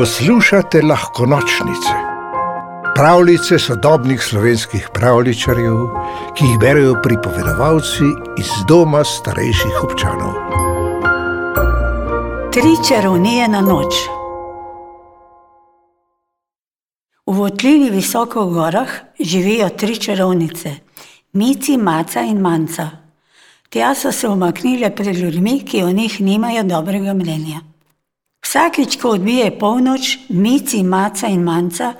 Poslušate lahko nočnice, pravljice sodobnih slovenskih pravličarjev, ki jih berijo pripovedovalci iz doma starejših občanov. Tri čarovnije na noč. V votlini visoko v gorah živijo tri čarovnice: Mici, Maca in Manca. Tja so se umaknile pred ljudmi, ki o njih nimajo dobrega mnenja. Vsakič, ko odbije polnoč, Mici, Maca in Manca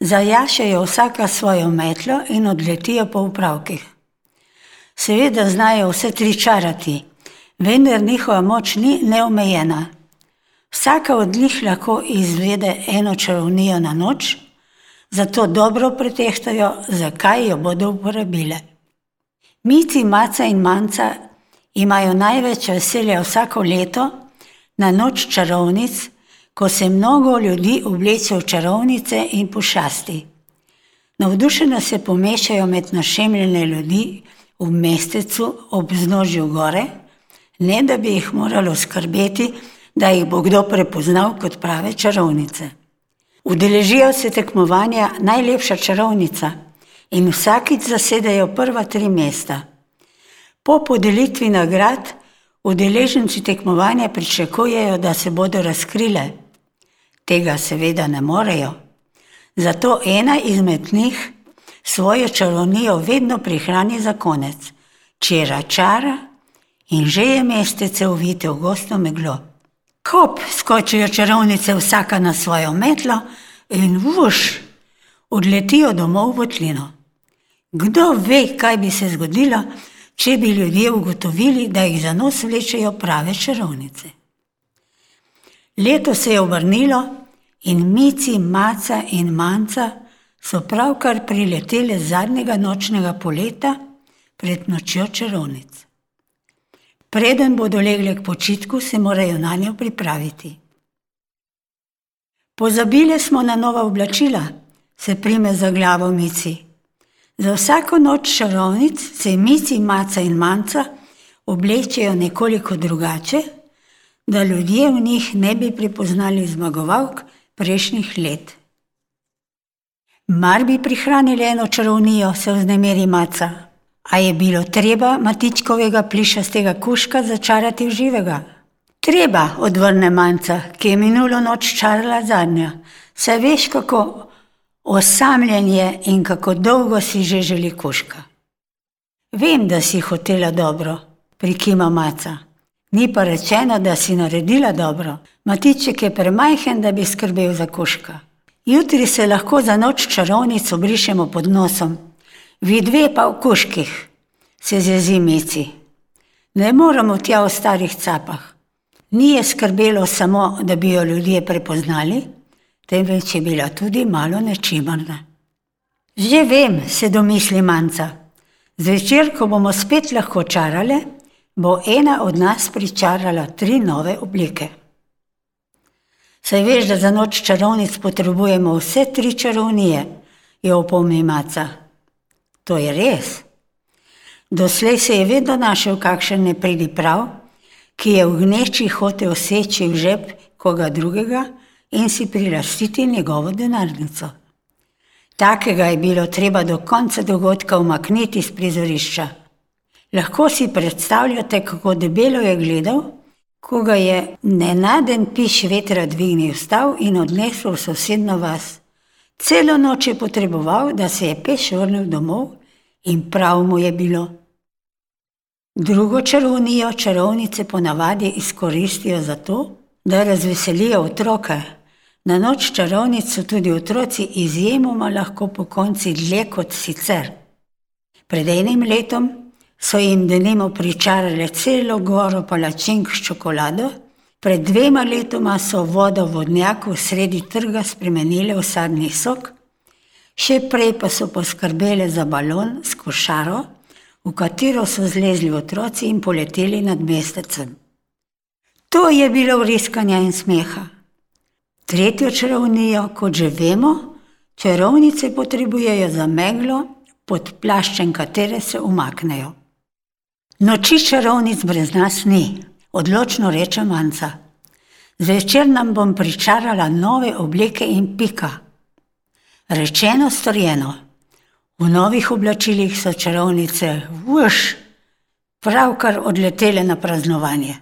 zajašajo vsaka svojo metlo in odletijo po upravkih. Seveda znajo vse tri čarati, vendar njihova moč ni neomejena. Vsaka od njih lahko izvede eno čarovnijo na noč, zato dobro pretehtajo, zakaj jo bodo uporabile. Mici, Maca in Manca imajo največ veselja vsako leto na noč čarovnic, ko se mnogo ljudi obleče v čarovnice in pošasti. Navdušeno se pomešajo med našemljene ljudi v mestecu ob vznožju gore, ne da bi jih moralo skrbeti, da jih bo kdo prepoznal kot prave čarovnice. Udeležijo se tekmovanja najlepša čarovnica in vsakič zasedajo prva tri mesta. Po podelitvi nagrad udeleženci tekmovanja pričakujejo, da se bodo razkrile. Tega seveda ne morejo. Zato ena izmed njih svojo čarovnijo vedno prihrani za konec, če je račara in že je mestece uvite v gosto meglo. Hop, skočijo čarovnice vsaka na svojo metlo in vuš, odletijo domov v votlino. Kdo ve, kaj bi se zgodilo, če bi ljudje ugotovili, da jih za nos vlečejo prave čarovnice. Leto se je obrnilo in Mici, Maca in Manca so pravkar prileteli z zadnjega nočnega poleta pred nočjo čarovnic. Preden bodo legli k počitku, se morajo na njo pripraviti. Pozabili smo na nova oblačila, se prime za glavo Mici. Za vsako noč čarovnic se Mici, Maca in Manca oblečejo nekoliko drugače, da ljudje v njih ne bi prepoznali zmagovalk prejšnjih let. Mar bi prihranili eno čarovnijo, se vznemiri Maca. A je bilo treba Matičkovega plišastega kužka začarati v živega? Treba, odvrne Manca, ki je minulo noč čarala zadnja. Saj veš, kako osamljen je in kako dolgo si že želi kužka. Vem, da si hotela dobro, prikima Maca. Ni pa rečeno, da si naredila dobro. Matiček je premajhen, da bi skrbel za kužka. Jutri se lahko za noč čarovnic obrišemo pod nosom, vi dve pa v kužkih, se zjezi Mici. Ne moramo tja v starih capah. Ni je skrbelo samo, da bi jo ljudje prepoznali, temveč je bila tudi malo nečimrna. Že vem, se domisli Manca. Zvečer, ko bomo spet lahko čarale, bo ena od nas pričarala tri nove oblike. Saj veš, da za noč čarovnic potrebujemo vse tri čarovnije, je opomni Maca. To je res. Doslej se je vedno našel kakšen nepridi prav, ki je v gneči hotel seči v žep koga drugega in si prilastiti njegovo denarnico. Takega je bilo treba do konca dogodka umakniti iz prizorišča. Lahko si predstavljate, kako debelo je gledal, ko ga je nenaden piš vetra dvignil stav in odnesel v sosedno vas. Celo noč je potreboval, da se je peš vrnil domov in prav mu je bilo. Drugo čarovnijo čarovnice ponavadi izkoristijo za to, da razveselijo otroke. Na noč čarovnic so tudi otroci izjemoma lahko po konci dlje kot sicer. Pred enim letom so jim denimo pričarale celo goro palačink s čokolado, pred dvema letoma so vodo vodnjaku sredi trga spremenile v sadni sok, še prej pa so poskrbele za balon s košaro, v katero so zlezli otroci in poleteli nad mestecem. To je bilo vriskanja in smeha. Tretjo čarovnijo, kot že vemo, čarovnice potrebujejo za meglo, pod plaščem katere se umaknejo. Noči čarovnic brez nas ni, odločno reče Manca. Zvečer nam bom pričarala nove obleke in pika. Rečeno, storjeno. V novih oblačilih so čarovnice, vuš, pravkar odletele na praznovanje.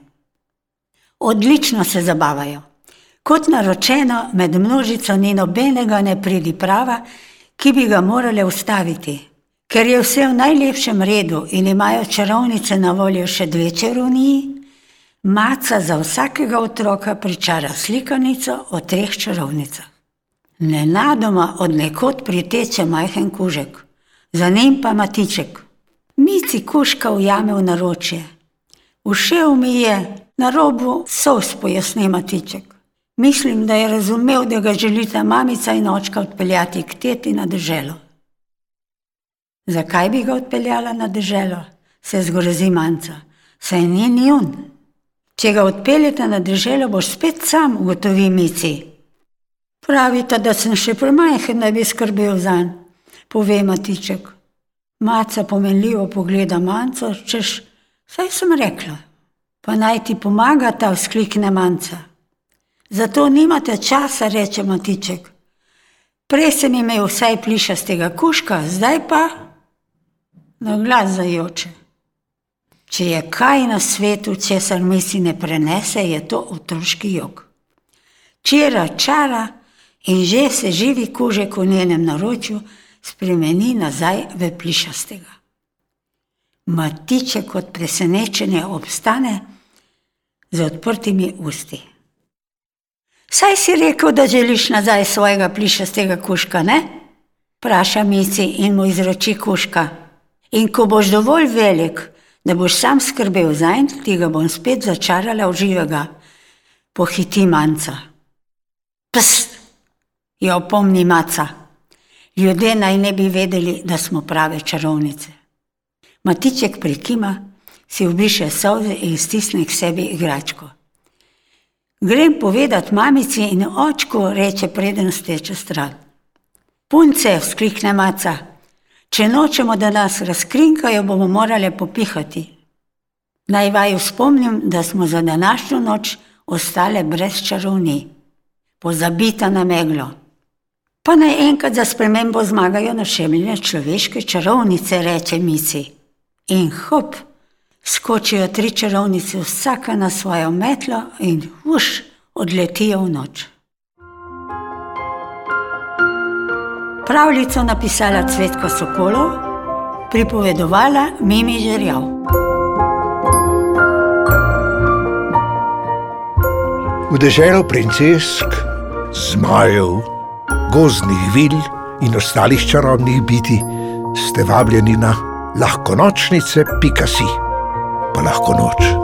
Odlično se zabavajo. Kot naročeno, med množico ni nobenega nepridiprava, ki bi ga morali ustaviti. Ker je vse v najlepšem redu in imajo čarovnice na voljo še dve čarovniji, maca za vsakega otroka pričara slikanico o treh čarovnicah. Nenadoma od nekod priteče majhen kužek, za njim pa matiček. Mici kuška ujame v naročje. Všel mi je, na robu sos pojasni matiček. Mislim, da je razumel, da ga želita mamica in očka odpeljati k teti na deželo. Zakaj bi ga odpeljala na deželo? se zgrozi manca. Saj ni njun. Če ga odpeljete na deželo, boš spet sam, ugotovi mici. Pravite, da sem še premajhen, da bi skrbel za njega, pove matiček. Maca pomenljivo pogleda manco, češ, saj sem rekla. Pa naj ti pomaga ta vzklikne manca. Zato nimate časa, reče Matiček. Prej sem imel vsaj plišastega kuška, zdaj pa na glas zajoče. Če je kaj na svetu, česar misli ne prenese, je to otroški jog. Čira čara in že se živi kužek v njenem naročju spremeni nazaj v plišastega. Matiček od presenečenja obstane z odprtimi usti. Saj si rekel, da želiš nazaj svojega plišastega kuška, ne? Praša Mici in mu izroči kuška. In ko boš dovolj velik, da boš sam skrbel za en, ti ga bom spet začarala v živega. Pohiti manca. Pst, je opomni maca. Ljudje naj ne bi vedeli, da smo prave čarovnice. Matiček prikima, si obriše solze in stisne k sebi igračko. Grem povedati mamici in očku, reče preden steče stran. Punce, vzklikne maca, če nočemo, da nas razkrinkajo, bomo morali popihati. Naj vaju spomnim, da smo za današnjo noč ostale brez čarovni, pozabita na meglo. Pa naj enkrat za spremembo zmagajo našemljene človeške čarovnice, reče Mici. In hop! Skočijo tri čarovnice, vsaka na svojo metlo in už odletijo v noč. Pravljico napisala Cvetka Sokolov, pripovedovala Mimi Žerjav. V deželo princesk, zmajev, gozdnih vil in ostalih čarobnih biti ste vabljeni na lahko nočnice, pika si pa lahko noč.